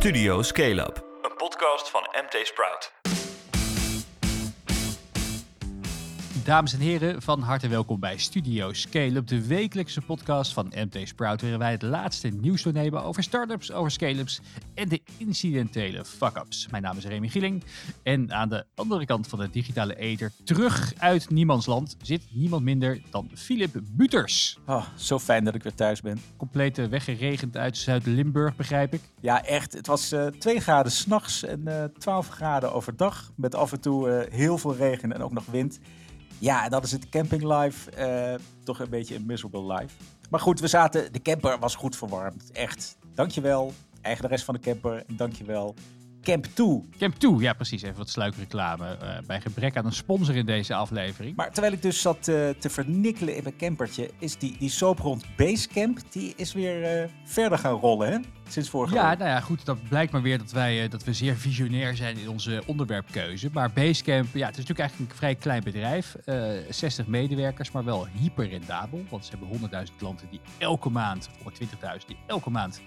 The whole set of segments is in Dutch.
Studio Scale Up, een podcast van MT Sprout. Dames en heren, van harte welkom bij Studio Scale-up, de wekelijkse podcast van MT Sprout, waarin wij het laatste nieuws doornemen over startups, over scale-ups en de incidentele fuck-ups. Mijn naam is Remy Gieling en aan de andere kant van de digitale ether, terug uit niemandsland, zit niemand minder dan Philip Buters. Oh, zo fijn dat ik weer thuis ben. Compleet eh, weggeregend uit Zuid-Limburg, begrijp ik. Ja, echt. Het was eh 2 graden s'nachts en eh 12 graden overdag. Met af en toe heel veel regen en ook nog wind. Ja, en dat is het camping life. eh, toch een beetje een miserable life. Maar goed, we zaten. De camper was goed verwarmd. Echt. Dankjewel, eigenares van de camper. Dankjewel, Camp 2. Camp 2, ja precies, even wat sluikreclame eh, bij gebrek aan een sponsor in deze aflevering. Maar terwijl ik dus zat eh, te vernikkelen in mijn campertje, is die, die soap rond Basecamp, die is weer verder gaan rollen, hè? Sinds vorige Ja, week. nou ja, goed. Dat blijkt maar weer dat wij eh, dat we zeer visionair zijn in onze onderwerpkeuze. Maar Basecamp, ja, het is natuurlijk eigenlijk een vrij klein bedrijf. eh 60 medewerkers, maar wel hyper rendabel. Want ze hebben 100.000 klanten die elke maand, of 20.000, die elke maand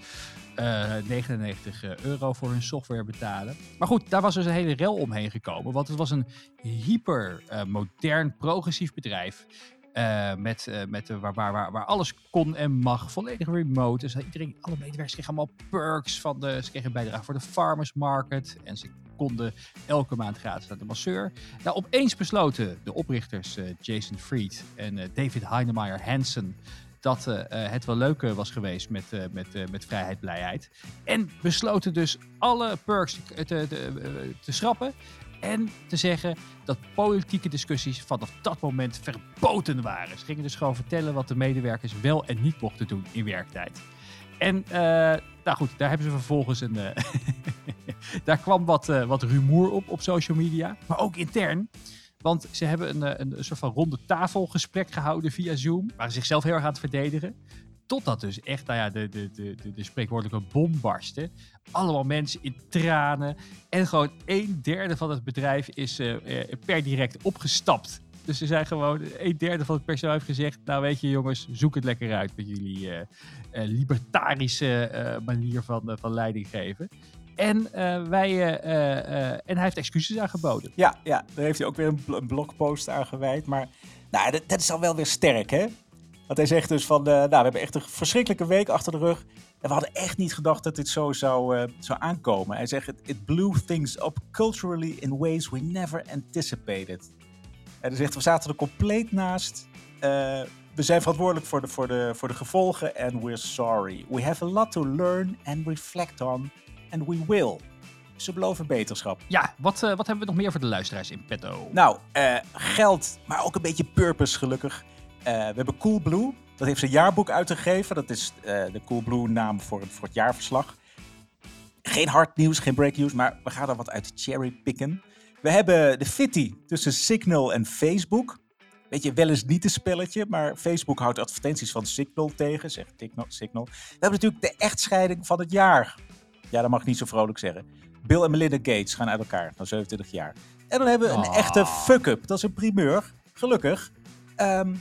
eh, 99 euro voor hun software betalen. Maar goed, daar was dus een hele rel omheen gekomen. Want het was een hyper eh, modern, progressief bedrijf. Eh, met, eh, met, eh, waar, waar, waar, alles kon en mag, volledig remote. Dus iedereen, alle medewerkers kregen allemaal perks. Van de, ze kregen bijdrage voor de farmers market. En ze konden elke maand gratis naar de masseur. Nou, opeens besloten de oprichters eh, Jason Fried en David Heinemeier Hansen dat het wel leuk was geweest met, eh, met, met vrijheid, blijheid. En besloten dus alle perks te, te schrappen. En te zeggen dat politieke discussies vanaf dat moment verboden waren. Ze gingen dus gewoon vertellen wat de medewerkers wel en niet mochten doen in werktijd. En eh, nou goed, daar hebben ze vervolgens een. eh, daar kwam wat, eh, wat rumoer op op social media. Maar ook intern. Want ze hebben een, een, soort van ronde tafelgesprek gehouden via Zoom. Waren zichzelf heel erg aan het verdedigen. Totdat dus echt nou ja, de, de, de, de, de spreekwoordelijke bom barstte. Allemaal mensen in tranen. En gewoon een derde van het bedrijf is eh, eh, per direct opgestapt. Dus ze zijn gewoon, een derde van het personeel heeft gezegd... nou weet je jongens, zoek het lekker uit met jullie eh, libertarische manier van, van leiding geven. En, wij, en hij heeft excuses aangeboden. Ja, ja, daar heeft hij ook weer een blogpost aan gewijd. Maar nou, dat, dat is al wel weer sterk, hè? Want hij zegt dus van, eh, nou, we hebben echt een verschrikkelijke week achter de rug. En we hadden echt niet gedacht dat dit zo zou, eh, zou aankomen. Hij zegt, it blew things up culturally in ways we never anticipated. En hij zegt, we zaten er compleet naast. Eh, we zijn verantwoordelijk voor de, voor, de, voor de gevolgen en we're sorry. We have a lot to learn and reflect on and we will. Ze beloven beterschap. Ja, wat, wat hebben we nog meer voor de luisteraars in petto? Nou, geld, maar ook een beetje purpose gelukkig. Eh, we hebben Coolblue. Dat heeft zijn jaarboek uitgegeven. Dat is eh, de Coolblue naam voor, het- voor het jaarverslag. Geen hard nieuws, geen break news, maar we gaan er wat uit cherrypicken. We hebben de fitty tussen Signal en Facebook. Weet je, wel eens niet een spelletje, maar Facebook houdt advertenties van Signal tegen, zegt Signal. We hebben natuurlijk de echtscheiding van het jaar. Ja, dat mag ik niet zo vrolijk zeggen. Bill en Melinda Gates gaan uit elkaar na 27 jaar. En dan hebben we een Ah. echte fuck-up. Dat is een primeur. Gelukkig. Ehm,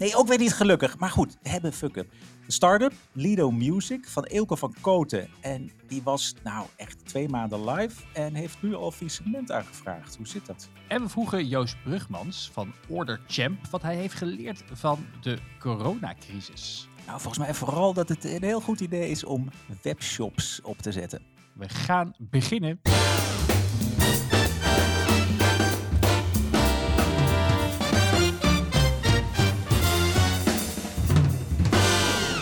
nee, ook weer niet gelukkig. Maar goed, we hebben fuck-up. De start-up, Lido Music, van Eelco van Koten. En die was nou echt twee maanden live en heeft nu al faillissement aangevraagd. Hoe zit dat? En we vroegen Joost Brugmans van Order Champ wat hij heeft geleerd van de coronacrisis. Nou, volgens mij vooral dat het een heel goed idee is om webshops op te zetten. We gaan beginnen.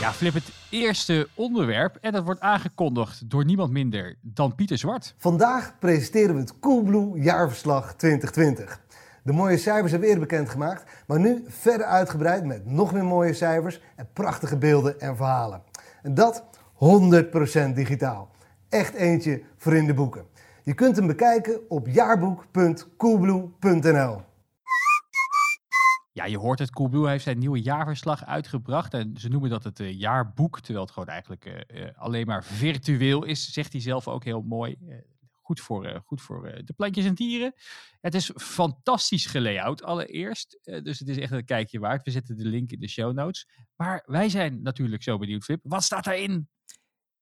Ja, Flip, het eerste onderwerp. En dat wordt aangekondigd door niemand minder dan Pieter Zwart. Vandaag presenteren we het Coolblue jaarverslag 2020. De mooie cijfers hebben we eerder bekendgemaakt, maar nu verder uitgebreid met nog meer mooie cijfers en prachtige beelden en verhalen. En dat 100% digitaal. Echt eentje voor in de boeken. Je kunt hem bekijken op jaarboek.coolblue.nl. Ja, je hoort het. Coolblue heeft zijn nieuwe jaarverslag uitgebracht. En ze noemen dat het eh, jaarboek. Terwijl het gewoon eigenlijk eh, eh, alleen maar virtueel is. Zegt hij zelf ook heel mooi. Goed voor, goed voor de plantjes en dieren. Het is fantastisch gelayout allereerst. Dus het is echt een kijkje waard. We zetten de link in de show notes. Maar wij zijn natuurlijk zo benieuwd, Flip. Wat staat daarin?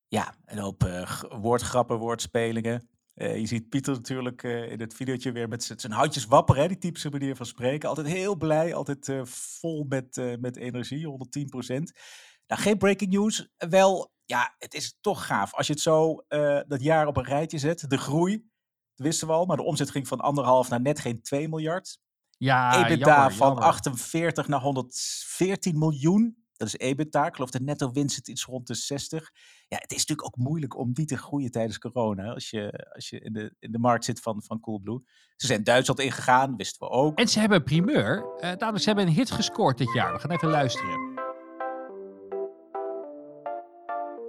Ja, een hoop woordgrappen, woordspelingen. Eh, je ziet Pieter natuurlijk eh, in het videootje weer met zijn handjes wapperen, hè, die typische manier van spreken. Altijd heel blij, altijd eh, vol met, met energie, 110% Nou, geen breaking news. Wel, ja, het is toch gaaf. Als je het zo dat jaar op een rijtje zet, de groei, dat wisten we al, maar de omzet ging van anderhalf naar net geen 2 miljard. Ja, EBITDA jammer, van jammer. 48 naar 114 miljoen. Dat is EBITDA. Ik geloof de netto winst zit iets rond de 60. Ja, het is natuurlijk ook moeilijk om die te groeien tijdens corona. Als je, als je in, de, in de markt zit van, van Coolblue. Ze zijn Duitsland ingegaan, wisten we ook. En ze hebben een primeur. eh namelijk, ze hebben een hit gescoord dit jaar. We gaan even luisteren.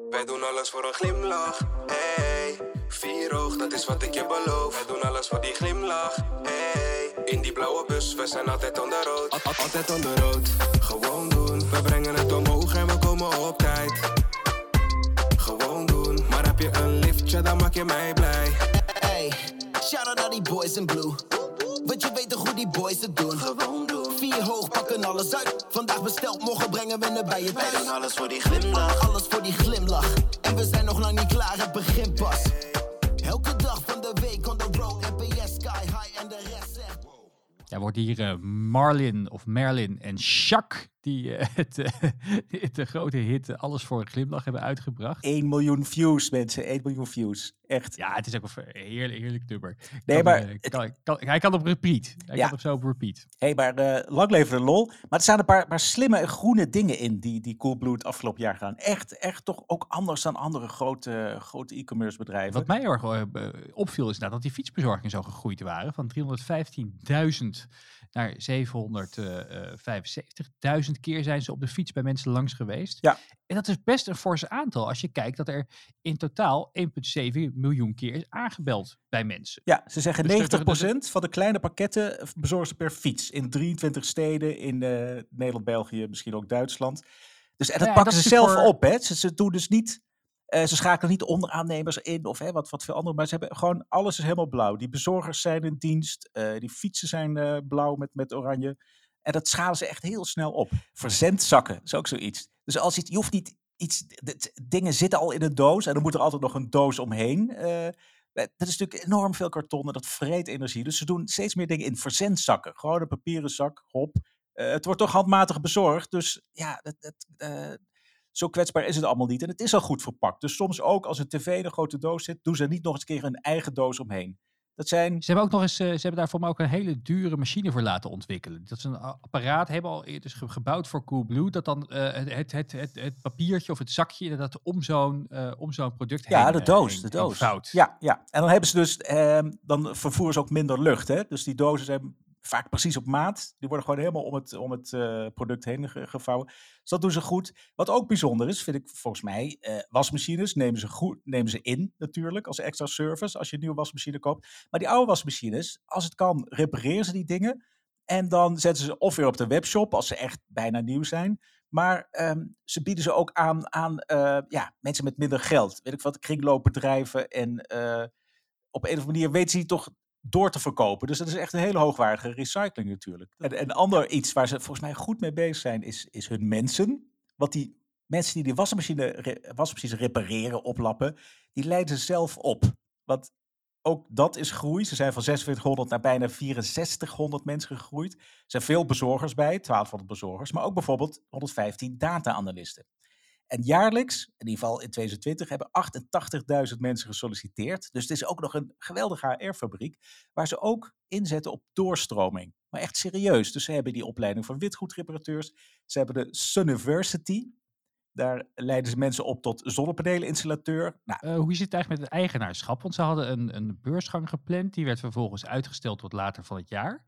Wij doen alles voor een glimlach, hey. Vier oog, dat is wat ik je beloof. Wij doen alles voor die glimlach, hey. In die blauwe bus, we zijn altijd onder rood. Al- al- altijd onder rood, gewoon doen. We brengen het omhoog en we komen op tijd. Gewoon doen, maar heb je een liftje, dan maak je mij blij. Hey, shout out naar die boys in blue. Want je weet toch hoe die boys het doen. Gewoon doen. Vier hoog, pakken alles uit. Vandaag besteld, morgen brengen we het bij je Wij doen thuis. alles voor die glimlach. Alles voor die glimlach. En we zijn nog lang niet klaar, het begint pas. Elke dag Ja, wordt hier eh, Marlin of Merlin en Jacques, die eh, het, eh, de grote hit eh, Alles voor een Glimlach hebben uitgebracht. 1 miljoen views, mensen. 1 miljoen views. Echt. Ja, het is ook een heerlijk, heerlijk nummer. Nee, Kan, maar eh, het- kan, kan- hij kan op repeat. Hij Ja. kan op zo op repeat. Hé, maar eh, lang leven de lol. Maar er staan een paar, paar slimme en groene dingen in die, die Coolblue het afgelopen jaar gaan. Echt, echt toch ook anders dan andere grote, grote e-commerce bedrijven. Wat mij heel erg eh, opviel is inderdaad dat die fietsbezorgingen zo gegroeid waren. Van 315.000 naar 775.000 keer zijn ze op de fiets bij mensen langs geweest. Ja. En dat is best een forse aantal als je kijkt dat er in totaal 1,7 miljoen keer is aangebeld bij mensen. Ja, ze zeggen Dus er- 90% van de kleine pakketten bezorgen ze per fiets. In 23 steden in eh, Nederland, België, misschien ook Duitsland. Dus en dat Ja, pakken dat ze zelf voor- op. Hè. Ze, ze doen dus niet... eh, ze schakelen niet onderaannemers in of hè, wat, wat veel andere. Maar ze hebben gewoon... Alles is helemaal blauw. Die bezorgers zijn in dienst. eh, die fietsen zijn eh, blauw met, met oranje. En dat schalen ze echt heel snel op. Verzendzakken is ook zoiets. Dus als je, je hoeft niet iets... dingen zitten al in een doos. En dan moet er altijd nog een doos omheen. Dat is natuurlijk enorm veel kartonnen, dat vreet energie. Dus ze doen steeds meer dingen in verzendzakken. Gewoon een papieren zak, hop. Het wordt toch handmatig bezorgd. Dus ja, dat, zo kwetsbaar is het allemaal niet. En het is al goed verpakt. Dus soms ook als een tv in een grote doos zit, doen ze er niet nog eens een keer een eigen doos omheen. Dat zijn... Ze hebben ook nog eens, eh, ze hebben daar voor mij ook een hele dure machine voor laten ontwikkelen. Dat is een apparaat, hebben al eerder ge- gebouwd voor Coolblue, dat dan eh, het, het, het, het, papiertje of het zakje inderdaad om zo'n eh, om zo'n product Ja, heen, de eh, doos, heen- de doos. Ja, ja, en dan hebben ze dus, ehm, dan vervoeren ze ook minder lucht. Hè? Dus die dozen zijn vaak precies op maat. Die worden gewoon helemaal om het, om het eh, product heen ge- gevouwen. Dus dat doen ze goed. Wat ook bijzonder is, vind ik volgens mij, eh, wasmachines nemen ze, goed, nemen ze in natuurlijk als extra service als je een nieuwe wasmachine koopt. Maar die oude wasmachines, als het kan, repareren ze die dingen. En dan zetten ze of weer op de webshop als ze echt bijna nieuw zijn. Maar ehm, ze bieden ze ook aan aan eh, ja, mensen met minder geld. Weet ik wat, kringloopbedrijven. En op een of andere manier weten ze toch door te verkopen. Dus dat is echt een hele hoogwaardige recycling natuurlijk. En, en ander iets waar ze volgens mij goed mee bezig zijn, is, is hun mensen. Want die mensen die die wasmachine, wasmachines repareren, oplappen, die leiden ze zelf op. Want ook dat is groei. Ze zijn van 4600 naar bijna 6400 mensen gegroeid. Er zijn veel bezorgers bij, 1200 bezorgers. Maar ook bijvoorbeeld 115 data-analysten. En jaarlijks, in ieder geval in 2020, hebben 88.000 mensen gesolliciteerd. Dus het is ook nog een geweldige HR-fabriek, waar ze ook inzetten op doorstroming. Maar echt serieus. Dus ze hebben die opleiding van witgoedreparateurs. Ze hebben de Sunniversity. Daar leiden ze mensen op tot zonnepaneleninstallateur. Nou, Eh, hoe zit het eigenlijk met het eigenaarschap? Want ze hadden een, een beursgang gepland, die werd vervolgens uitgesteld tot later van het jaar.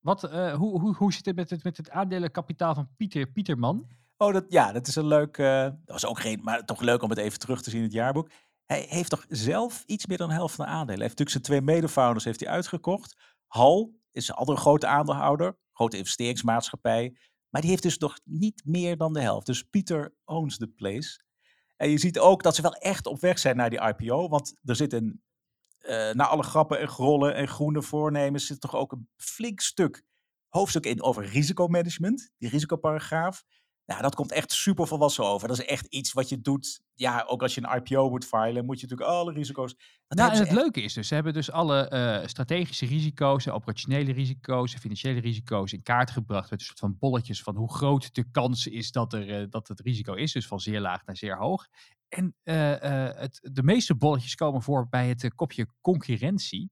Wat, eh, hoe, hoe, hoe zit het met het, met het aandelenkapitaal van Pieter Pieterman? Oh, dat, ja, dat is een leuk. eh, dat was ook geen, maar toch leuk om het even terug te zien in het jaarboek. Hij heeft toch zelf iets meer dan de helft van de aandelen. Hij heeft natuurlijk zijn twee medefounders heeft hij uitgekocht. Hal is een andere grote aandeelhouder, grote investeringsmaatschappij. Maar die heeft dus nog niet meer dan de helft. Dus Pieter owns the place. En je ziet ook dat ze wel echt op weg zijn naar die IPO. Want er zit een, eh na alle grappen en grollen en groene voornemens, zit toch ook een flink stuk hoofdstuk in over risicomanagement. Die risicoparagraaf. Nou, dat komt echt super volwassen over. Dat is echt iets wat je doet. Ja, ook als je een IPO moet filen, moet je natuurlijk alle risico's. Nou, en het echt- leuke is dus, ze hebben dus alle eh, strategische risico's, operationele risico's, financiële risico's in kaart gebracht met een soort van bolletjes van hoe groot de kans is dat, er, eh, dat het risico is, dus van zeer laag naar zeer hoog. En eh, het, de meeste bolletjes komen voor bij het kopje concurrentie.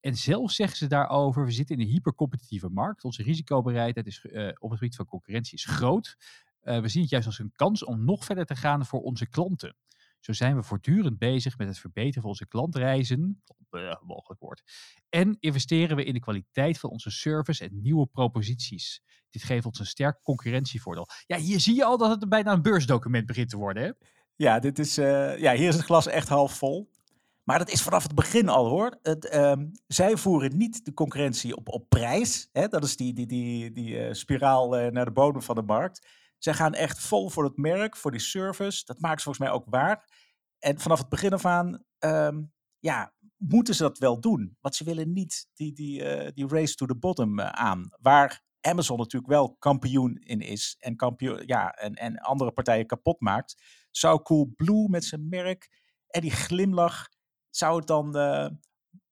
En zelf zeggen ze daarover, we zitten in een hypercompetitieve markt. Onze risicobereidheid is, op het gebied van concurrentie is groot. Eh, we zien het juist als een kans om nog verder te gaan voor onze klanten. Zo zijn we voortdurend bezig met het verbeteren van onze klantreizen, eh, mogelijk woord. En investeren we in de kwaliteit van onze service en nieuwe proposities. Dit geeft ons een sterk concurrentievoordeel. Ja, hier zie je al dat het bijna een beursdocument begint te worden. Hè? Ja, dit is, eh, ja, hier is het glas echt half vol. Maar dat is vanaf het begin al hoor. Het, ehm, zij voeren niet de concurrentie op, op prijs. Hè? Dat is die, die, die, die spiraal naar de bodem van de markt. Zij gaan echt vol voor het merk, voor die service. Dat maken ze volgens mij ook waar. En vanaf het begin af aan, ehm, ja, moeten ze dat wel doen. Want ze willen niet die, die, eh, die race to the bottom eh, aan. Waar Amazon natuurlijk wel kampioen in is. En, kampioen, ja, en, en andere partijen kapot maakt. Zou Coolblue met zijn merk en die glimlach, zou het dan eh,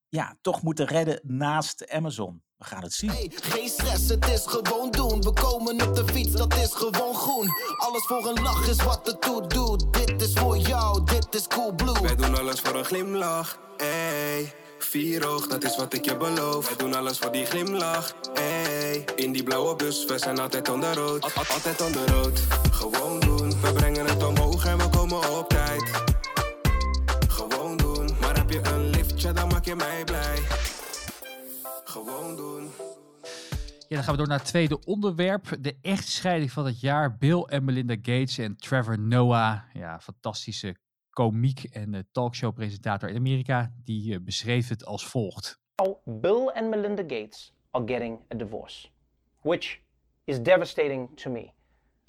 ja, toch moeten redden naast Amazon? We gaan het zien. Hey, geen stress, het is gewoon doen. We komen op de fiets, dat is gewoon groen. Alles voor een lach is wat het toe doet. Dit is voor jou, dit is cool blue. Wij doen alles voor een glimlach, ey. Vier oog, dat is wat ik je beloof. Wij doen alles voor die glimlach, ey. In die blauwe bus, we zijn altijd onder rood. Al- al- altijd onder rood. Gewoon doen, we brengen het omhoog en we komen op tijd. Gewoon doen, maar heb je een liftje, dan maak je mij blij. Gewoon doen. Ja, dan gaan we door naar het tweede onderwerp. De echtscheiding van het jaar. Bill en Melinda Gates en Trevor Noah. Ja, fantastische komiek en eh, talkshow-presentator in Amerika. Die eh, beschreef het als volgt. Bill and Melinda Gates are getting a divorce, which is devastating to me. I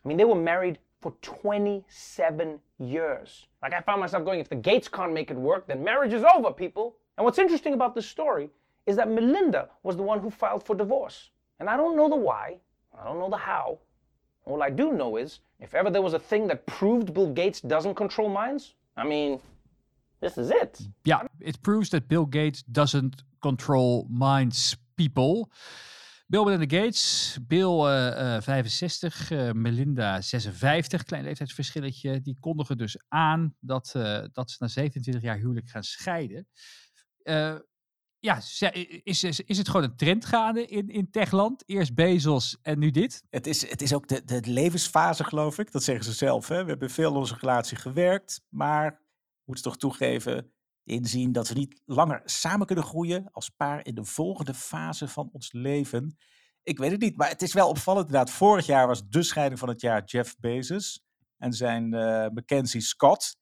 mean, they were married for 27 years. Like, I found myself going, if the Gates can't make it work, then marriage is over, people. And what's interesting about this story is that Melinda was the one who filed for divorce. And I don't know the why, I don't know the how. All I do know is, if ever there was a thing that proved Bill Gates doesn't control minds, I mean, this is it. Ja, it proves that Bill Gates doesn't control minds, people. Bill Melinda Gates, Bill eh, eh, 65, eh, Melinda 56, klein leeftijdsverschilletje. Die kondigen dus aan dat, eh, dat ze na 27 jaar huwelijk gaan scheiden. Eh, ja, ze- is, is, is het gewoon een trend gaande in, in techland? Eerst Bezos en nu dit? Het is, het is ook de, de levensfase, geloof ik. Dat zeggen ze zelf. Hè? We hebben veel in onze relatie gewerkt, maar moeten toch toegeven, inzien dat we niet langer samen kunnen groeien als paar in de volgende fase van ons leven. Ik weet het niet, maar het is wel opvallend inderdaad. Vorig jaar was de scheiding van het jaar Jeff Bezos en zijn eh Mackenzie Scott.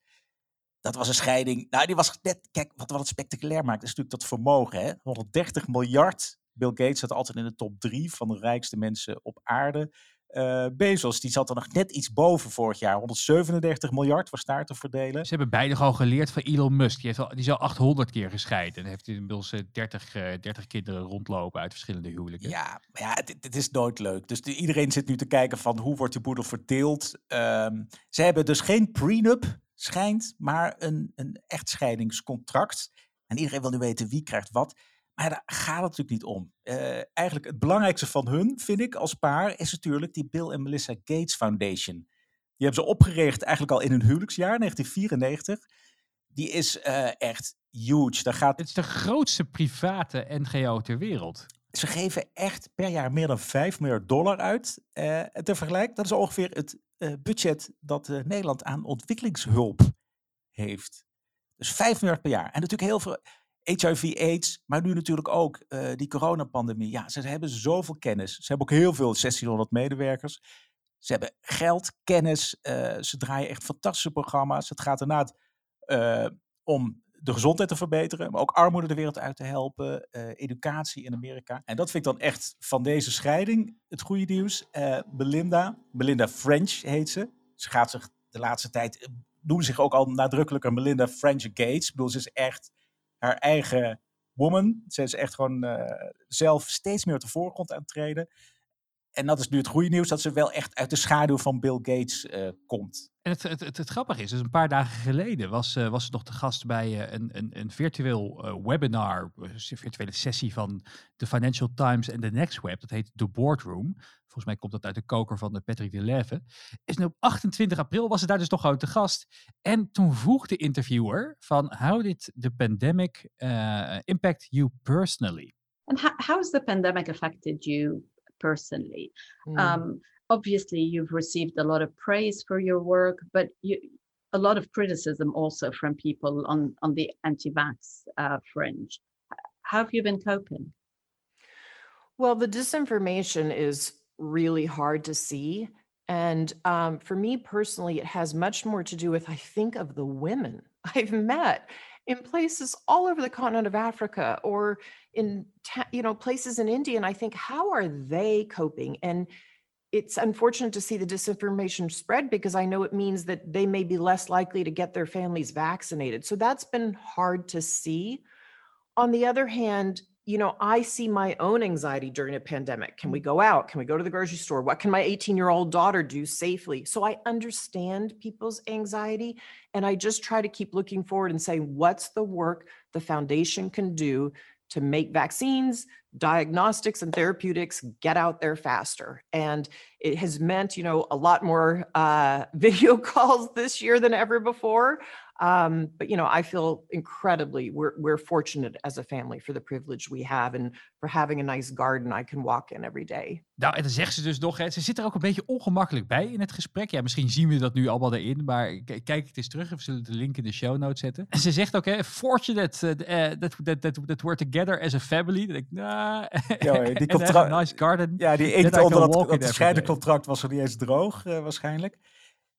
Dat was een scheiding. Nou, die was net. Kijk, wat, wat het spectaculair maakt, is natuurlijk dat vermogen. Hè? 130 miljard. Bill Gates zat altijd in de top drie van de rijkste mensen op aarde. Eh, Bezos, die zat er nog net iets boven vorig jaar. 137 miljard was daar te verdelen. Ze hebben beide gewoon geleerd van Elon Musk. Die, heeft al, die is al 800 keer gescheiden. En heeft inmiddels eh, 30, eh, 30 kinderen rondlopen uit verschillende huwelijken. Ja, maar ja, het, het is nooit leuk. Dus de- iedereen zit nu te kijken van hoe wordt die boedel verdeeld. Ehm, ze hebben dus geen prenup, schijnt, maar een, een echtscheidingscontract. En iedereen wil nu weten wie krijgt wat. Maar daar gaat het natuurlijk niet om. Eh, eigenlijk het belangrijkste van hun, vind ik, als paar, is natuurlijk die Bill en Melissa Gates Foundation. Die hebben ze opgericht eigenlijk al in hun huwelijksjaar, 1994. Die is eh, echt huge. Daar gaat Het is de grootste private NGO ter wereld. ze geven echt per jaar meer dan 5 miljard dollar uit. En ter vergelijk, dat is ongeveer het budget dat eh, Nederland aan ontwikkelingshulp heeft. Dus 5 miljard per jaar. En natuurlijk heel veel HIV-AIDS, maar nu natuurlijk ook eh, die coronapandemie. Ja, ze hebben zoveel kennis. Ze hebben ook heel veel, 1600 medewerkers. Ze hebben geld, kennis. eh, ze draaien echt fantastische programma's. Het gaat inderdaad eh, om de gezondheid te verbeteren, maar ook armoede de wereld uit te helpen, eh, educatie in Amerika. En dat vind ik dan echt van deze scheiding het goede nieuws. Eh, Belinda, Belinda French heet ze. Ze gaat zich de laatste tijd, eh, noemen zich ook al nadrukkelijker Melinda French Gates. Ik bedoel, ze is echt haar eigen woman. Ze is echt gewoon zelf steeds meer op de voorgrond aan het treden. En dat is nu het goede nieuws, dat ze wel echt uit de schaduw van Bill Gates eh, komt. En het, het, het, het grappige is, dus een paar dagen geleden was, eh, was ze nog de gast bij eh, een, een, een virtueel webinar, een virtuele sessie van de Financial Times en de Next Web. Dat heet The Boardroom. Volgens mij komt dat uit de koker van de Patrick de Leve. Is nu op 28 april was ze daar dus nog gewoon te gast. En toen vroeg de interviewer van, how did the pandemic impact you personally? And how, how has the pandemic affected you personally? Mm. Um, obviously, you've received a lot of praise for your work, but you, a lot of criticism also from people on, on the anti vax uh, fringe. How have you been coping? Well, the disinformation is really hard to see. And um, for me personally, it has much more to do with, I think, of the women I've met in places all over the continent of Africa or in, you know, places in India. And I think, how are they coping? And it's unfortunate to see the disinformation spread because I know it means that they may be less likely to get their families vaccinated. So that's been hard to see. On the other hand, you know, I see my own anxiety during a pandemic. Can we go out? Can we go to the grocery store? What can my 18 year old daughter do safely? So I understand people's anxiety. And I just try to keep looking forward and saying, what's the work the foundation can do to make vaccines, diagnostics, and therapeutics get out there faster? And it has meant, you know, a lot more uh, video calls this year than ever before. Um, but you know, I feel incredibly we're we're fortunate as a family for the privilege we have and for having a nice garden I can walk in every day. Nou, en dan zegt ze dus nog, hè, ze zit er ook een beetje ongemakkelijk bij in het gesprek. Ja, misschien zien we dat nu allemaal erin, maar kijk het eens terug. We zullen de link in de show notes zetten. En ze zegt ook, hè, fortunate uh, that, that, that, that we're together as a family. Dan denk ik, nah. Ja, hoor, die And I have contra- a nice garden. Ja, die inkt onder dat, dat was er niet eens droog, eh, waarschijnlijk.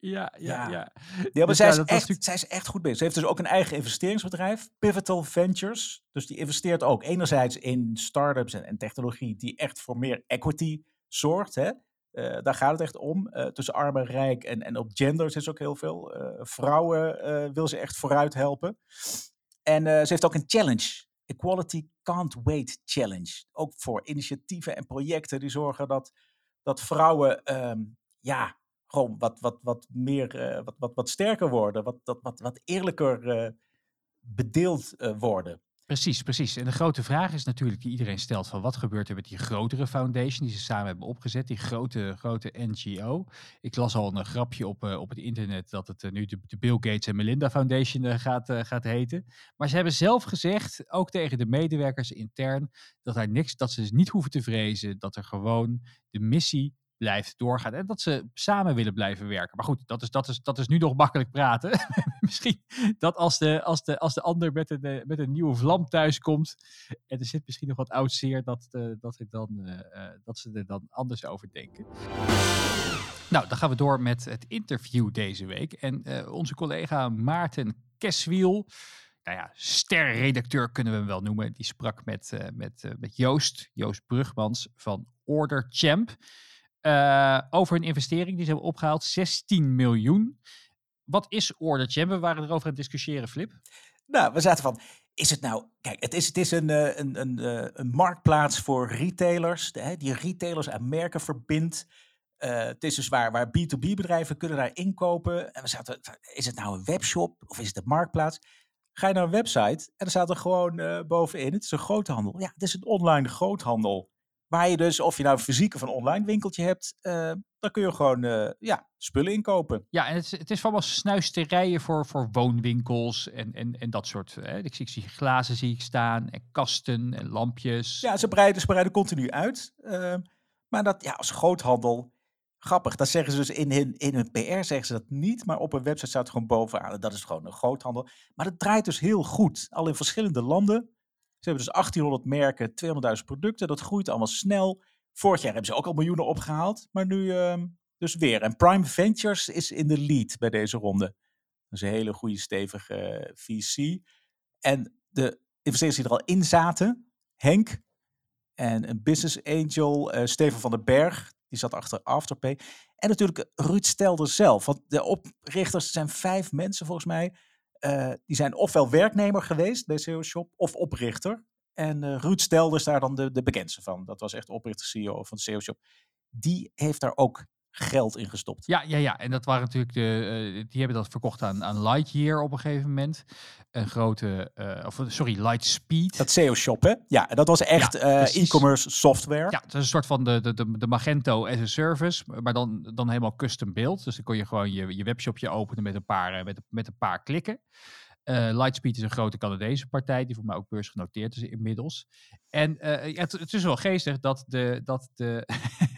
Ja, ja, Ja. ja. Ja, maar Dus zij, is echt, zij is echt goed bezig. Ze heeft dus ook een eigen investeringsbedrijf, Pivotal Ventures. Dus die investeert ook enerzijds in startups en, en technologie die echt voor meer equity zorgt. Hè? Eh, daar gaat het echt om. Eh, tussen arm en rijk en, en op gender is ook heel veel. Eh, vrouwen wil ze echt vooruit helpen. En ze heeft ook een challenge. Equality Can't Wait Challenge. Ook voor initiatieven en projecten die zorgen dat, dat vrouwen ehm, ja, gewoon wat, wat, wat meer, eh, wat, wat, wat sterker worden, wat, wat, wat, wat eerlijker eh, bedeeld eh, worden. Precies, precies. En de grote vraag is natuurlijk die iedereen stelt van wat gebeurt er met die grotere foundation die ze samen hebben opgezet, die grote, grote NGO. Ik las al een grapje op, op het internet dat het nu de, Bill Gates en Melinda Foundation gaat, gaat heten. Maar ze hebben zelf gezegd, ook tegen de medewerkers intern, dat, daar niks, dat ze dus niet hoeven te vrezen, dat er gewoon de missie blijft doorgaan. En dat ze samen willen blijven werken. Maar goed, dat is, dat is, dat is nu nog makkelijk praten. misschien dat als de, als de, als de ander met een, eh, met een nieuwe vlam thuis komt. en er zit misschien nog wat oud zeer. Dat, eh, dat, dan, eh, dat ze er dan anders over denken. Nou, dan gaan we door met het interview deze week. En onze collega Maarten Keswiel. Nou ja, sterredacteur kunnen we hem wel noemen. Die sprak met, met, met Joost, Joost Brugmans van Order Champ. Eh, over een investering die ze hebben opgehaald, 16 miljoen. Wat is Order Champ? We waren erover aan het discussiëren, Flip. Nou, we zaten van, is het nou... Kijk, het is, het is een, eh, een, een, eh, een marktplaats voor retailers, hè, die retailers aan merken verbindt. Het is dus waar, waar B2B-bedrijven kunnen daar inkopen. En we zaten, is het nou een webshop of is het een marktplaats? Ga je naar een website en er staat er gewoon bovenin, het is een groothandel. Ja, het is een online groothandel. Waar je dus, of je nou een fysiek of een online winkeltje hebt, eh, dan kun je gewoon eh, ja, spullen inkopen. Ja, en het, is- het is allemaal snuisterijen voor, voor woonwinkels en, en, en dat soort. Hè. Ik, zie- ik zie glazen zie ik staan en kasten en lampjes. Ja, ze breiden, ze breiden continu uit. Ehm, maar dat, ja, als groothandel, grappig. Dat zeggen ze dus in hun, in hun PR, zeggen ze dat niet. Maar op een website staat het gewoon bovenaan. Dat is gewoon een groothandel. Maar dat draait dus heel goed. Al in verschillende landen. Ze hebben dus 1800 merken, 200.000 producten. Dat groeit allemaal snel. Vorig jaar hebben ze ook al miljoenen opgehaald. Maar nu ehm, dus weer. En Prime Ventures is in de lead bij deze ronde. Dat is een hele goede, stevige eh, VC. En de investeerders die er al in zaten, Henk en een business angel, eh, Steven van den Berg, die zat achter Afterpay. En natuurlijk Ruud Stelder zelf, want de oprichters zijn vijf mensen volgens mij. Eh, die zijn ofwel werknemer geweest bij SEO Shop of oprichter. En eh, Ruud Stelder is daar dan de, de bekendste van. Dat was echt oprichter CEO van SEO Shop. die heeft daar ook geld in gestopt. Ja, ja, ja. En dat waren natuurlijk de. eh, die hebben dat verkocht aan, aan Lightyear op een gegeven moment. Een grote. eh, of sorry, Lightspeed. Dat SEO shop, hè? Ja, dat was echt Ja, eh, e-commerce software. Ja, het is een soort van de, de, de, de Magento as a service, maar dan, dan helemaal custom build. Dus dan kon je gewoon je, je webshopje openen met een paar, met, met een paar klikken. Eh, Lightspeed is een grote Canadese partij, die voor mij ook beursgenoteerd is inmiddels. En eh, het, is wel geestig dat de, dat, de,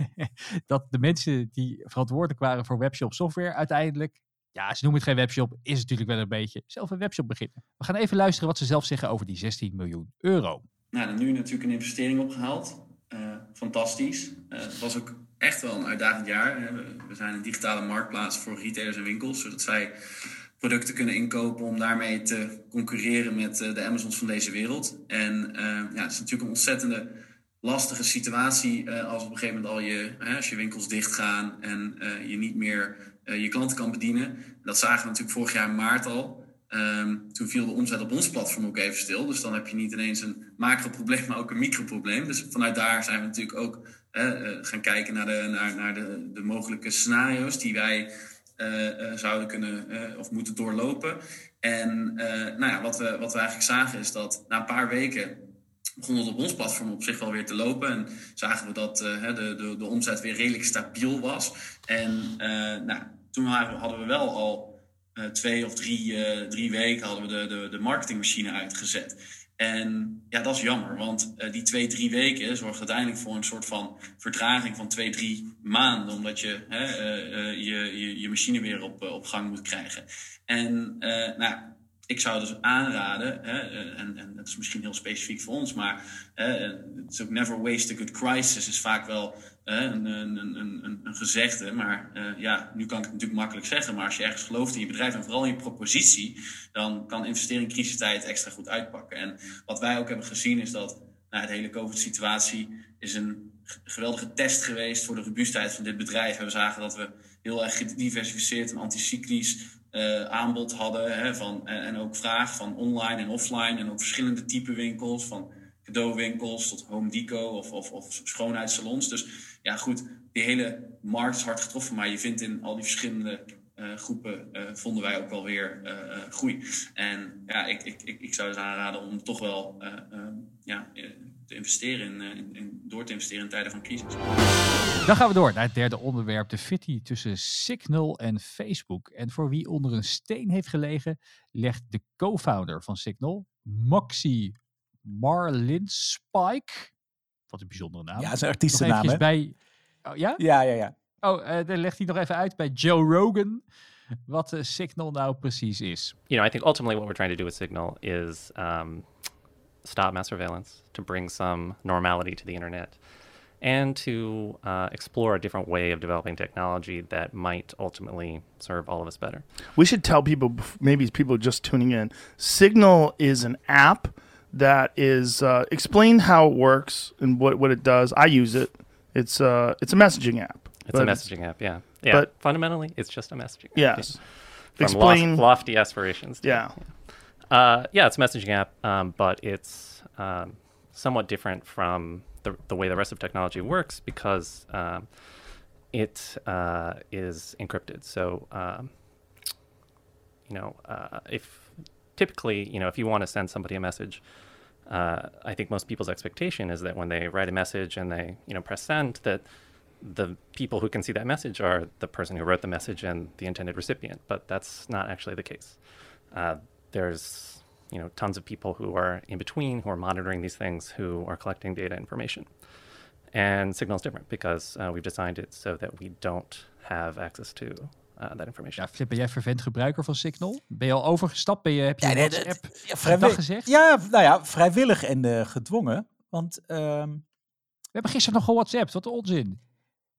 dat de mensen die verantwoordelijk waren voor webshop software uiteindelijk, ja, ze noemen het geen webshop, is natuurlijk wel een beetje zelf een webshop beginnen. We gaan even luisteren wat ze zelf zeggen over die 16 miljoen euro. Nou, nu natuurlijk een investering opgehaald. Eh, fantastisch. Het was ook echt wel een uitdagend jaar. we zijn een digitale marktplaats voor retailers en winkels, zodat zij producten kunnen inkopen om daarmee te concurreren met eh, de Amazons van deze wereld. En eh, ja, het is natuurlijk een ontzettende lastige situatie eh, als op een gegeven moment al je, als je winkels dichtgaan en je niet meer je klanten kan bedienen. Dat zagen we natuurlijk vorig jaar in maart al. Ehm, toen viel de omzet op ons platform ook even stil. Dus dan heb je niet ineens een macro-probleem, maar ook een microprobleem. Dus vanuit daar zijn we natuurlijk ook gaan kijken naar, de, naar, naar de, de mogelijke scenario's die wij zouden kunnen eh, of moeten doorlopen. En eh, nou ja, wat, we, wat we eigenlijk zagen is dat na een paar weken begon het op ons platform op zich wel weer te lopen. En zagen we dat eh, de, de, de omzet weer redelijk stabiel was. En eh, nou, toen hadden we wel al eh, twee of drie, eh, drie weken hadden we de, de, de marketingmachine uitgezet. En ja, dat is jammer, want eh, die twee, drie weken zorgt uiteindelijk voor een soort van vertraging van twee, drie maanden, omdat je hè, eh, eh, je, je, je machine weer op, op gang moet krijgen. En nou, ik zou dus aanraden, hè, eh, en, en dat is misschien heel specifiek voor ons, maar het is ook never waste a good crisis, is vaak wel hè, een, een, een, een, gezegde. Maar eh, ja, nu kan ik het natuurlijk makkelijk zeggen, maar als je ergens gelooft in je bedrijf en vooral in je propositie, dan kan investeren in crisistijd extra goed uitpakken. En wat wij ook hebben gezien is dat nou, de hele COVID-situatie is een geweldige test geweest voor de robuustheid van dit bedrijf. En we zagen dat we heel erg gediversifieerd en anticyclisch eh, aanbod hadden. Hè, van, en, en ook vraag van online en offline. En ook verschillende type winkels. Van cadeauwinkels tot home deco of, of, of schoonheidssalons. Dus ja, goed, die hele markt is hard getroffen. Maar je vindt in al die verschillende eh, groepen, eh, vonden wij ook wel weer groei. En ja, ik, ik, ik, ik zou dus aanraden om toch wel eh, eh, ja, te investeren in, eh, in, in- door te investeren in tijden van crisis. Dan gaan we door naar het derde onderwerp, de fitty tussen Signal en Facebook. En voor wie onder een steen heeft gelegen, legt de co-founder van Signal, Moxie Marlin Spike, wat een bijzondere naam. Ja, dat is een nog artiestennaam, hè? bij. Oh ja? Ja, ja, ja. Oh, eh, dan legt hij nog even uit bij Joe Rogan wat eh, Signal nou precies is. you know, I think ultimately what we're trying to do with Signal is um, stop mass surveillance, to bring some normality to the internet, and to uh, explore a different way of developing technology that might ultimately serve all of us better. We should tell people, maybe people just tuning in. Signal is an app that is uh, explain how it works and what, what it does. I use it. It's uh, it's a messaging app. It's a messaging app, yeah. Yeah, but- fundamentally, it's just a messaging app. Yes. From Explain- lof- lofty aspirations. to- Yeah. Uh, yeah, it's a messaging app, um, but it's um, somewhat different from the, the way the rest of technology works because um, it uh, is encrypted. So, um, you know, uh, if typically, you know, if you want to send somebody a message, uh, I think most people's expectation is that when they write a message and they, you know, press send, that the people who can see that message are the person who wrote the message and the intended recipient. But that's not actually the case. Uh, there's, you know, tons of people who are in between who are monitoring these things, who are collecting data information. And Signal is different because uh, we've designed it so that we don't have access to uh, that information. Ja, Flip, ben jij vervent gebruiker van Signal? Ben je al overgestapt? Ben je, heb je Ja, een dat- WhatsApp ja, vrijwillig- gezegd? Ja, nou ja, vrijwillig en eh, gedwongen. Want ehm, We hebben gisteren nog gewhatsappt. Wat een onzin.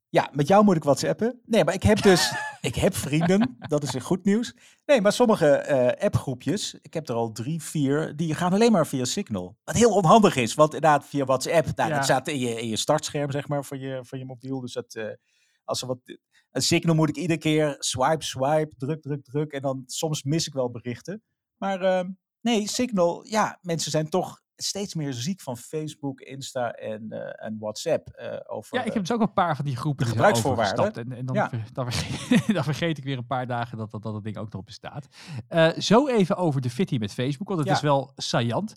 ja, met jou moet ik whatsappen. Nee, maar ik heb dus, ik heb vrienden. Dat is een goed nieuws. Nee, maar sommige eh, appgroepjes, ik heb er al drie, vier, die gaan alleen maar via Signal. Wat heel onhandig is, want inderdaad via WhatsApp, nou, Ja. dat staat in je, in je startscherm, zeg maar, van je, van je mobiel. Dus dat, eh, als er wat, een Signal moet ik iedere keer swipe, swipe, druk, druk, druk. En dan soms mis ik wel berichten. Maar ehm, nee, Signal, ja, mensen zijn toch steeds meer ziek van Facebook, Insta en, eh, en WhatsApp. eh, over, Ja, ik heb dus ook een paar van die groepen die gebruiksvoorwaarden. En, en dan, Ja. ver- dan, vergeet, dan vergeet ik weer een paar dagen dat dat, dat ding ook nog bestaat. Eh, zo even over de fitty met Facebook, want het Ja. is wel saillant.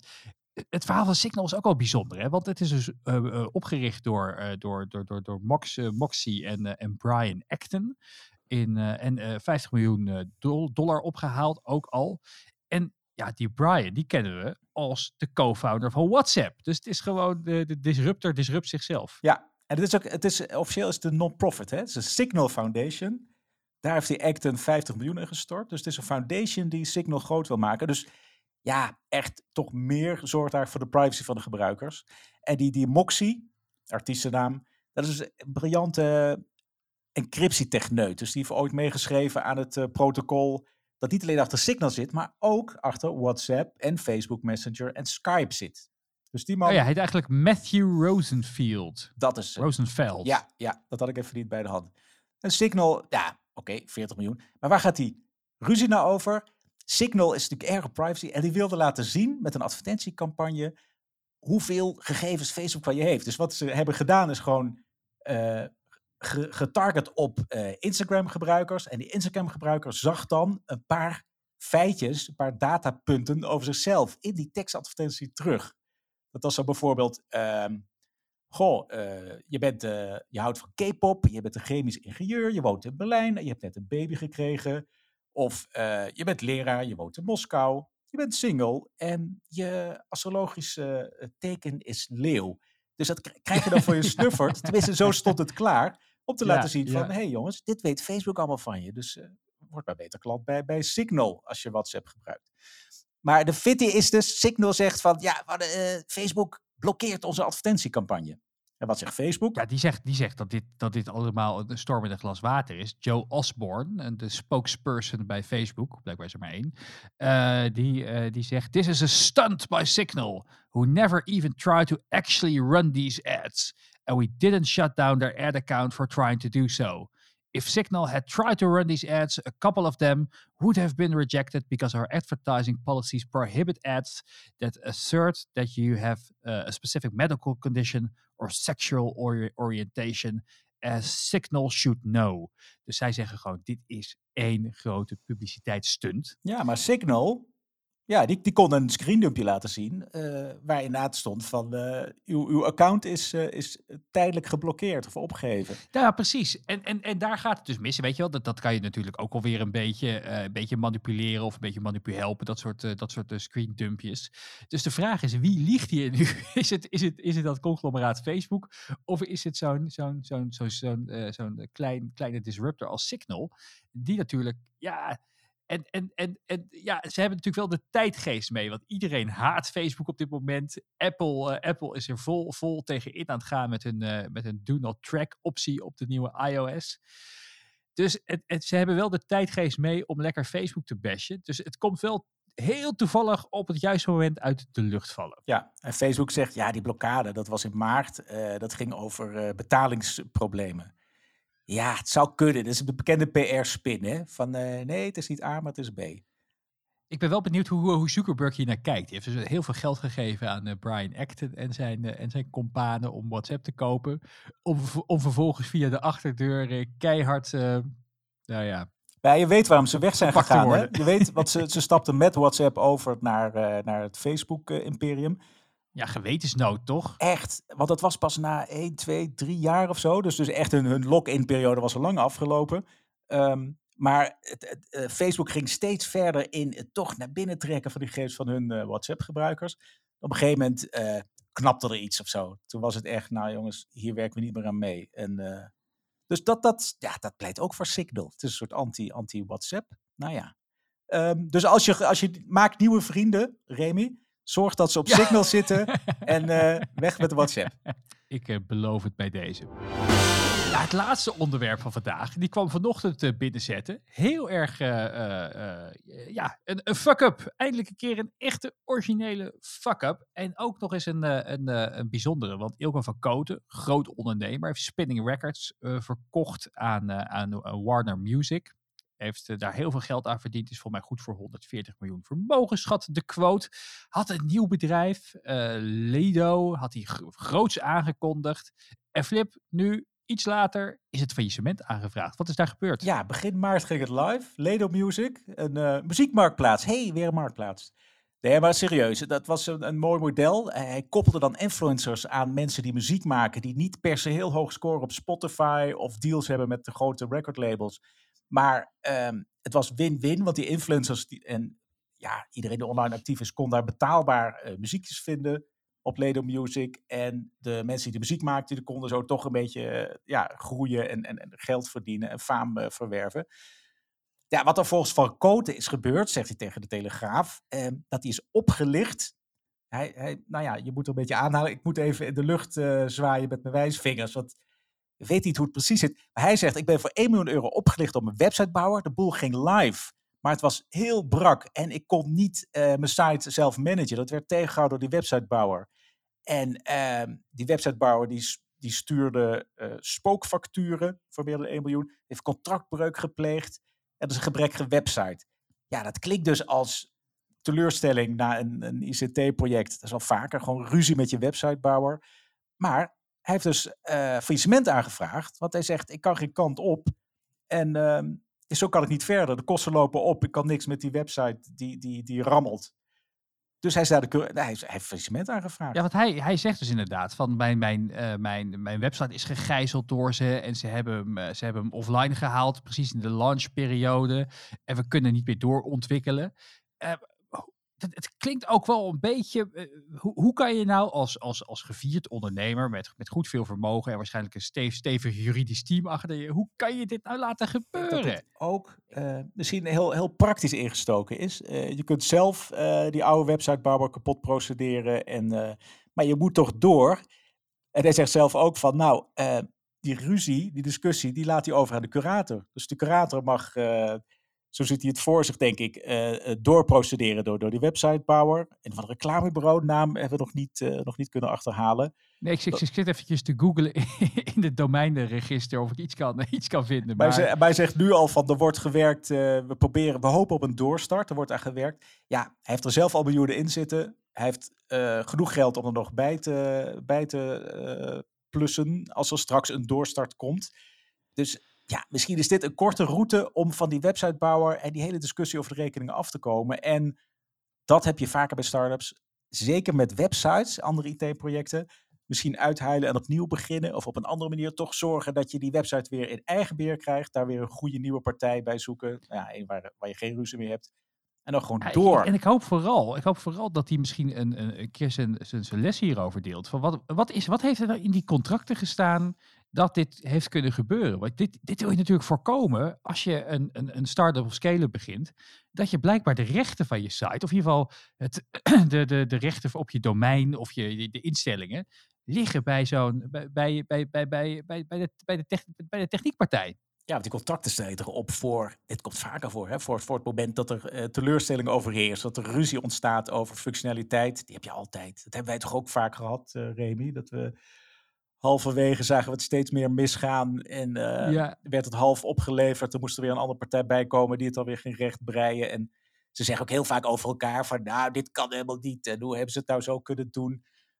Het verhaal van Signal is ook wel bijzonder, hè? want het is dus opgericht door, door, door, door, door Mox, Moxie en, en Brian Acton. In, en eh 50 miljoen dol- dollar opgehaald, ook al. Ja, die Brian, die kennen we als de co-founder van WhatsApp. Dus het is gewoon de, de disruptor disrupt zichzelf. Ja, en het is ook, het is, officieel is het een non-profit. hè? Het is een Signal Foundation. Daar heeft die Acton 50 miljoen in gestort. Dus het is een foundation die Signal groot wil maken. Dus ja, echt toch meer zorgt daar voor de privacy van de gebruikers. En die, die Moxie, artiestennaam, dat is een briljante encryptietechneut. Dus die heeft ooit meegeschreven aan het eh, protocol dat niet alleen achter Signal zit, maar ook achter WhatsApp en Facebook Messenger en Skype zit. Dus die man, Oh ja, hij heet eigenlijk Matthew Rosenfield. dat is... Rosenfeld. Ja, ja, dat had ik even niet bij de hand. Een Signal, ja, oké, 40 miljoen. Maar waar gaat die ruzie nou over? Signal is natuurlijk erg op privacy en die wilde laten zien met een advertentiecampagne hoeveel gegevens Facebook van je heeft. Dus wat ze hebben gedaan is gewoon eh, getarget op eh, Instagram-gebruikers. En die Instagram-gebruiker zag dan een paar feitjes, een paar datapunten over zichzelf in die tekstadvertentie terug. Dat was zo bijvoorbeeld, ehm, goh, eh, je, bent, eh, je houdt van K-pop, je bent een chemisch ingenieur, je woont in Berlijn je hebt net een baby gekregen. Of je bent leraar, je woont in Moskou, je bent single en je astrologische teken is leeuw. Dus dat krijg je dan voor je snuffert. Tenminste, zo stond het klaar. Om te Ja, laten zien van, hé hey jongens, dit weet Facebook allemaal van je. Dus eh, word maar beter klant bij, bij Signal als je WhatsApp gebruikt. Maar de fitty is dus, Signal zegt van, ja, hadden, eh, Facebook blokkeert onze advertentiecampagne. En wat zegt Facebook? Ja, die zegt, die zegt dat, dit, dat dit allemaal een storm in een glas water is. Joe Osborne, en de spokesperson bij Facebook, blijkbaar is er maar één, eh, die, eh, die zegt: This is a stunt by Signal, who never even tried to actually run these ads. And we didn't shut down their ad account for trying to do so. If Signal had tried to run these ads, a couple of them would have been rejected because our advertising policies prohibit ads that assert that you have uh, a specific medical condition or sexual ori- orientation, as Signal should know. Dus zij zeggen gewoon: dit is één grote publiciteitsstunt. Ja, maar Signal, ja, die, die kon een screendumpje laten zien. eh waar stond van, eh, uw, uw account is, eh, is tijdelijk geblokkeerd of opgeheven. Ja, precies. En, en, en daar gaat het dus mis. Weet je wel, dat, dat kan je natuurlijk ook alweer een beetje, een beetje manipuleren of een beetje manipu helpen. Dat soort, dat soort screendumpjes. Dus de vraag is, wie liegt hier nu? Is het, is het, is het dat conglomeraat Facebook? Of is het zo'n zo'n zo'n zo'n zo'n zo'n klein, kleine disruptor als Signal? Die natuurlijk, ja... En, en, en, en ja, ze hebben natuurlijk wel de tijdgeest mee. Want iedereen haat Facebook op dit moment. Apple, eh, Apple is er vol, vol tegen in aan het gaan met hun, eh, met hun Do Not Track optie op de nieuwe iOS. Dus het, ze hebben wel de tijdgeest mee om lekker Facebook te bashen. Dus het komt wel heel toevallig op het juiste moment uit de lucht vallen. Ja, en Facebook zegt, ja, die blokkade, dat was in maart. eh, dat ging over betalingsproblemen. Ja, het zou kunnen. Dat is de bekende PR-spin, hè? Van, eh, nee, het is niet A, maar het is B. Ik ben wel benieuwd hoe, hoe Zuckerberg hier naar kijkt. Hij heeft dus heel veel geld gegeven aan eh, Brian Acton en zijn, eh, en zijn companen om WhatsApp te kopen. Om, om vervolgens via de achterdeur keihard, nou ja, Ja, je weet waarom ze weg zijn gegaan. Hè? Je weet, want ze, ze stapten met WhatsApp over naar, naar het Facebook-imperium. Ja, gewetensnood toch? Echt, want dat was pas na 1, 2, 3 jaar of zo. Dus, dus echt hun, hun lock-in-periode was al lang afgelopen. Ehm, maar het, eh, Facebook ging steeds verder in het toch naar binnen trekken van die gegevens van hun eh, WhatsApp-gebruikers. Op een gegeven moment eh, knapte er iets of zo. Toen was het echt, nou jongens, hier werken we niet meer aan mee. En, dus dat, dat, ja, dat pleit ook voor Signal. Het is een soort anti- anti-WhatsApp. nou ja. Ehm, dus als je, als je maakt nieuwe vrienden, Remy, zorg dat ze op Ja. Signal zitten en eh, weg met WhatsApp. Ik eh, beloof het bij deze. Ja, het laatste onderwerp van vandaag, die kwam vanochtend eh, binnenzetten. Heel erg, ja, een, een fuck-up. Eindelijk een keer een echte originele fuck-up. En ook nog eens een, een, een bijzondere, want Ilko van Koten, groot ondernemer, heeft Spinning Records verkocht aan, aan Warner Music. Heeft eh, daar heel veel geld aan verdiend. Is volgens mij goed voor 140 miljoen vermogensschat. De quote had een nieuw bedrijf, eh, Lido, had hij gro- groots aangekondigd. En Flip, nu iets later is het faillissement aangevraagd. Wat is daar gebeurd? Ja, begin maart ging het live. Ledo Music, een eh, muziekmarktplaats. hey, weer een marktplaats. Nee, maar serieus, dat was een, een mooi model. Hij koppelde dan influencers aan mensen die muziek maken, die niet per se heel hoog scoren op Spotify of deals hebben met de grote recordlabels. Maar ehm, het was win-win, want die influencers en ja, iedereen die online actief is, kon daar betaalbaar eh, muziekjes vinden op Ledo Music. En de mensen die de muziek maakten, die konden zo toch een beetje eh, ja, groeien en, en, geld verdienen en faam eh, verwerven. Ja, wat er volgens Van Koten is gebeurd, zegt hij tegen de Telegraaf, eh, dat hij is opgelicht. Hij, hij, nou ja, je moet er een beetje aanhalen. Ik moet even in de lucht zwaaien met mijn wijsvingers, want weet niet hoe het precies zit. Maar hij zegt, ik ben voor 1 miljoen euro opgelicht op een websitebouwer. De boel ging live, maar het was heel brak en ik kon niet eh, mijn site zelf managen. Dat werd tegengehouden door die websitebouwer. En ehm, die websitebouwer die, die stuurde eh, spookfacturen voor meer dan 1 miljoen. Heeft contractbreuk gepleegd. En dat is een gebrekkige website. Ja, dat klinkt dus als teleurstelling na een, een ICT-project. Dat is al vaker gewoon ruzie met je websitebouwer. Maar hij heeft dus eh faillissement aangevraagd. Want hij zegt, ik kan geen kant op. En ehm, zo kan ik niet verder. De kosten lopen op. Ik kan niks met die website die, die, die rammelt. Dus hij, daar de, hij is- hij heeft faillissement aangevraagd. Ja, want hij, hij zegt dus inderdaad van mijn, mijn, eh, mijn, mijn website is gegijzeld door ze en ze hebben, hem, eh, ze hebben hem offline gehaald, precies in de launchperiode. En we kunnen niet meer doorontwikkelen. Het, het klinkt ook wel een beetje. eh, hoe, hoe kan je nou als, als, als gevierd ondernemer met, met goed veel vermogen en waarschijnlijk een steef, stevig juridisch team achter je, hoe kan je dit nou laten dat gebeuren? het ook eh, misschien heel, heel praktisch ingestoken is. Eh, je kunt zelf die oude websitebouwer kapot procederen. En, maar je moet toch door. En hij zegt zelf ook van, nou, die ruzie, die discussie, die laat hij over aan de curator. Dus de curator mag, zo ziet hij het voor zich, denk ik, eh, eh, doorprocederen door, door die websitebouwer. En van een reclamebureau, naam hebben we nog niet, eh, nog niet kunnen achterhalen. Nee, ik, ik, ik zit eventjes te googlen in het domeinregister of ik iets kan, iets kan vinden. Maar Maar, hij, zegt nu al van er wordt gewerkt, we proberen, we hopen op een doorstart, er wordt aan gewerkt. Ja, hij heeft er zelf al miljoenen in zitten. Hij heeft genoeg geld om er nog bij te, bij te plussen als er straks een doorstart komt. Dus ja, misschien is dit een korte route om van die websitebouwer en die hele discussie over de rekeningen af te komen. En dat heb je vaker bij startups, zeker met websites, andere IT-projecten misschien uitheilen en opnieuw beginnen. Of op een andere manier toch zorgen dat je die website weer in eigen beheer krijgt. Daar weer een goede nieuwe partij bij zoeken. Nou Ja, een waar, waar je geen ruzie meer hebt. En dan gewoon Ja, door. En ik hoop vooral, ik hoop vooral dat hij misschien een, een, een keer zijn les hierover deelt. Van wat, wat, is, wat heeft er nou in die contracten gestaan dat dit heeft kunnen gebeuren? Want dit, dit wil je natuurlijk voorkomen als je een, een, een start-up of scale-up begint. Dat je blijkbaar de rechten van je site, of in ieder geval het, de, de, de rechten op je domein of je, de instellingen, liggen bij zo'n bij, bij, bij, bij, bij, bij, de, bij, de, tech- bij de techniekpartij. Ja, want die contracten stellen er op voor, dit komt vaker voor, hè, voor, voor het moment dat er eh, teleurstelling overheerst, dat er ruzie ontstaat over functionaliteit. Die heb je altijd. Dat hebben wij toch ook vaak gehad, eh Remy, dat we halverwege zagen we het steeds meer misgaan en eh, Ja. werd het half opgeleverd. Er moest er weer een andere partij bij komen die het alweer ging recht breien. En ze zeggen ook heel vaak over elkaar van, nou, dit kan helemaal niet. En hoe hebben ze het nou zo kunnen doen?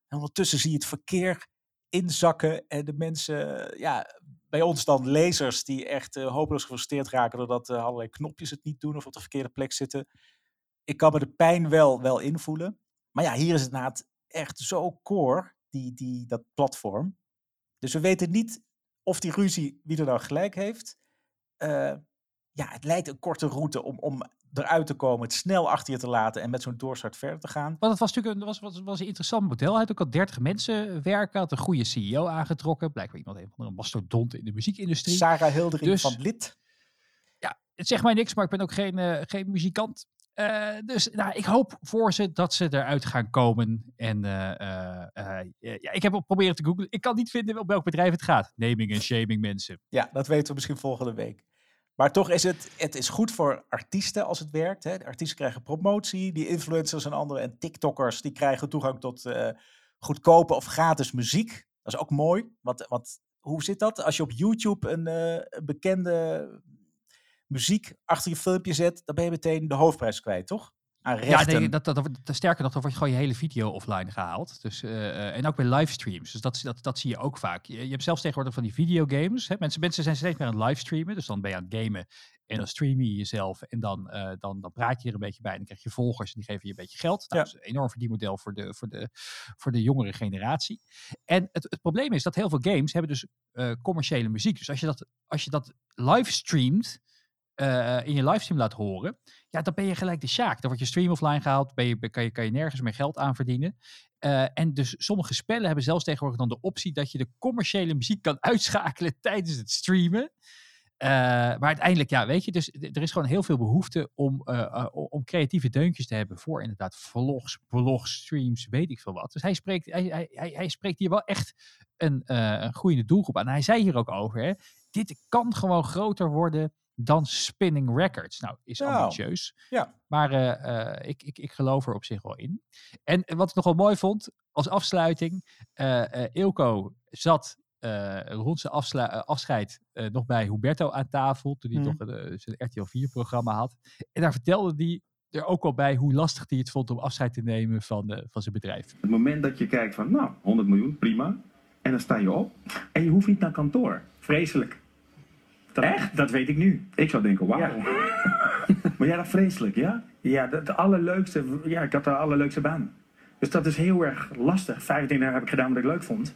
En ondertussen zie je het verkeer inzakken en de mensen, ja, bij ons dan lezers die echt eh, hopeloos gefrustreerd raken doordat eh, allerlei knopjes het niet doen of op de verkeerde plek zitten. Ik kan me de pijn wel, wel invoelen. Maar ja, hier is het inderdaad echt zo core, die, die, dat platform. Dus we weten niet of die ruzie wie er nou gelijk heeft. Eh, ja, het lijkt een korte route om, om eruit te komen, het snel achter je te laten en met zo'n doorstart verder te gaan. Want het was natuurlijk een, was, was, was een interessant model. Hij had ook al 30 mensen werken, had een goede CEO aangetrokken. Blijkbaar iemand een van mastodont in de muziekindustrie. Sarah Hildering Dus- van Lid. Ja, het zegt mij niks, maar ik ben ook geen, eh, geen muzikant. Eh, dus nou, ik hoop voor ze dat ze eruit gaan komen. En eh, eh, ja, ik heb op proberen te googlen. Ik kan niet vinden op welk bedrijf het gaat. Naming en shaming mensen. Ja, dat weten we misschien volgende week. Maar toch is het, het is goed voor artiesten als het werkt. Hè. De artiesten krijgen promotie, die influencers en anderen en TikTokkers die krijgen toegang tot goedkope of gratis muziek. Dat is ook mooi. Want, want hoe zit dat? Als je op YouTube een bekende muziek achter je filmpje zet, dan ben je meteen de hoofdprijs kwijt, toch? Aan Ja, nee, dat, dat, dat, dat- sterker nog, dan wordt gewoon je hele video offline gehaald. Dus, eh, eh, en ook bij livestreams. Dus dat, dat, dat zie je ook vaak. Je, je hebt zelfs tegenwoordig van die videogames. Hè? Mensen, mensen zijn steeds meer aan het livestreamen. Dus dan ben je aan het gamen en dan stream je jezelf. En dan, eh, dan, dan praat je er een beetje bij. En dan krijg je volgers en die geven je een beetje geld. Nou, Dat is een enorm verdienmodel voor de, voor, de, voor de jongere generatie. En het, het probleem is dat heel veel games hebben dus commerciële muziek. Dus als je dat, als je dat livestreamt, eh, in je livestream laat horen, ja, dan ben je gelijk de sjaak. Dan wordt je stream offline gehaald, ben je, kan, je, kan je nergens meer geld aan verdienen. Eh, en dus sommige spellen hebben zelfs tegenwoordig dan de optie dat je de commerciële muziek kan uitschakelen tijdens het streamen. Eh, maar uiteindelijk, ja, weet je, dus er is gewoon heel veel behoefte om, om creatieve deuntjes te hebben voor inderdaad vlogs, blogs, streams, weet ik veel wat. Dus hij spreekt, hij, hij, hij, spreekt hier wel echt een, een groeiende doelgroep aan. Hij zei hier ook over, hè, dit kan gewoon groter worden dan Spinning Records. Nou, is Nou, ambitieus. ja. Maar eh, eh, ik, ik, ik geloof er op zich wel in. En wat ik nog wel mooi vond, als afsluiting, eh eh Ilko zat eh, rond zijn afscheid eh, nog bij Huberto aan tafel, toen hij Mhm. toch zijn RTL 4-programma had. En daar vertelde hij er ook wel bij hoe lastig hij het vond om afscheid te nemen van, van zijn bedrijf. Het moment dat je kijkt van, nou, 100 miljoen, prima. En dan sta je op en je hoeft niet naar kantoor. Vreselijk. Echt? Dat weet ik nu. Ik zou denken, wauw. maar ja, dat vreselijk, ja? Ja, de, de allerleukste, ja, ik had de allerleukste baan. Dus dat is heel erg lastig. 15 jaar heb ik gedaan wat ik leuk vond.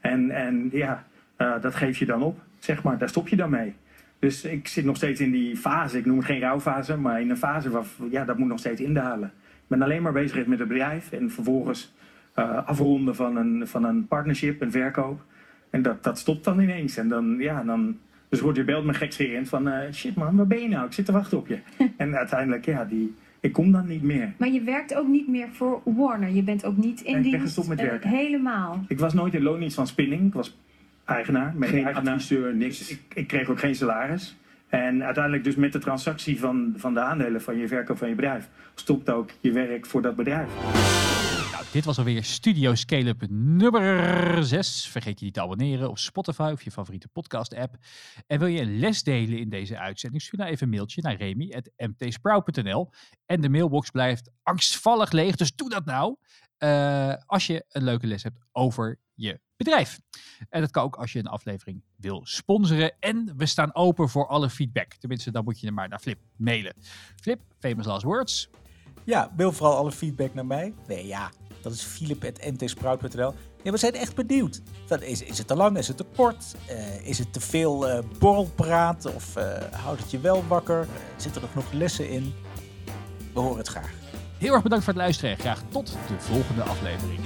En, en ja, eh, dat geef je dan op, zeg maar. Daar stop je dan mee. Dus ik zit nog steeds in die fase, ik noem het geen rouwfase, maar in een fase waar, ja, dat moet nog steeds indalen. Ik ben alleen maar bezig met het bedrijf en vervolgens eh, afronden van een, van een partnership, een verkoop. En dat, dat stopt dan ineens. En dan, ja, dan, dus wordt je belt me gekscherend van, eh, shit man, waar ben je nou? Ik zit te wachten op je. en uiteindelijk, ja, die, ik kom dan niet meer. Maar je werkt ook niet meer voor Warner. Je bent ook niet in Nee, ik ben gestopt met eh, werken. helemaal. Ik was nooit in loondienst van Spinning. Ik was eigenaar. Met Geen eigenaar. adviseur, niks. Dus ik, ik kreeg ook geen salaris. En uiteindelijk dus met de transactie van, van de aandelen van je verkoop van je bedrijf... stopt ook je werk voor dat bedrijf. Nou, dit was alweer Studio Scale-up nummer 6. Vergeet je niet te abonneren op Spotify of je favoriete podcast-app. En wil je een les delen in deze uitzending? Stuur dan even een mailtje naar remy.mtsprout.nl. En de mailbox blijft angstvallig leeg, dus doe dat nou. eh, als je een leuke les hebt over je bedrijf. En dat kan ook als je een aflevering wil sponsoren. En we staan open voor alle feedback. Tenminste, dan moet je er maar naar Flip mailen. Flip, famous last words. Ja, mail vooral alle feedback naar mij. Nee, ja, dat is philip.mtsprout.nl. Nee, we zijn echt benieuwd. Is, is het te lang? Is het te kort? Eh, is het te veel eh, borrelpraat? Of eh, houdt het je wel wakker? Zitten er nog lessen in? We horen het graag. Heel erg bedankt voor het luisteren en graag tot de volgende aflevering.